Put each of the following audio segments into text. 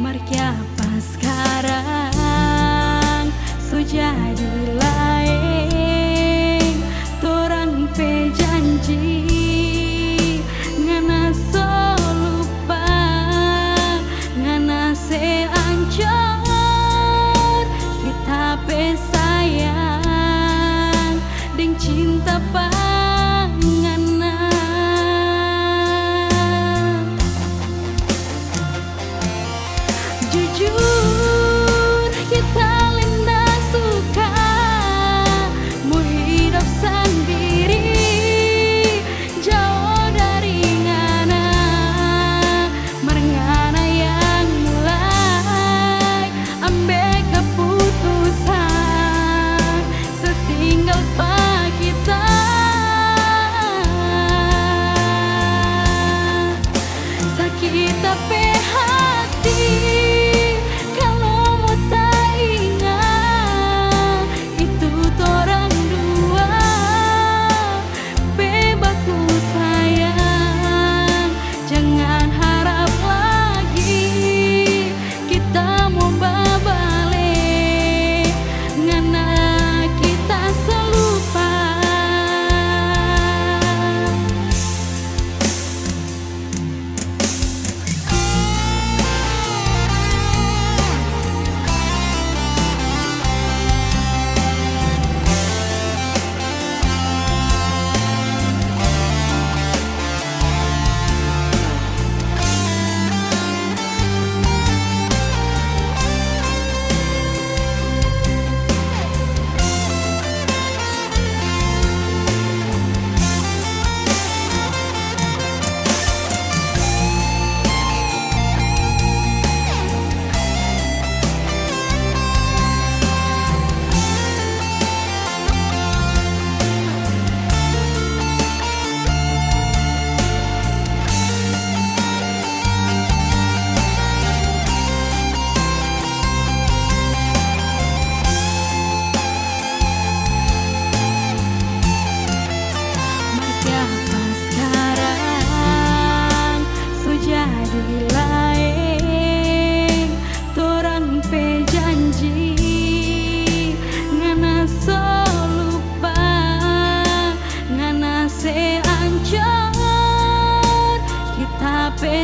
Markia apa sekarang. Sujadi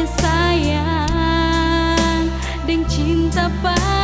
sayang dan cinta padamu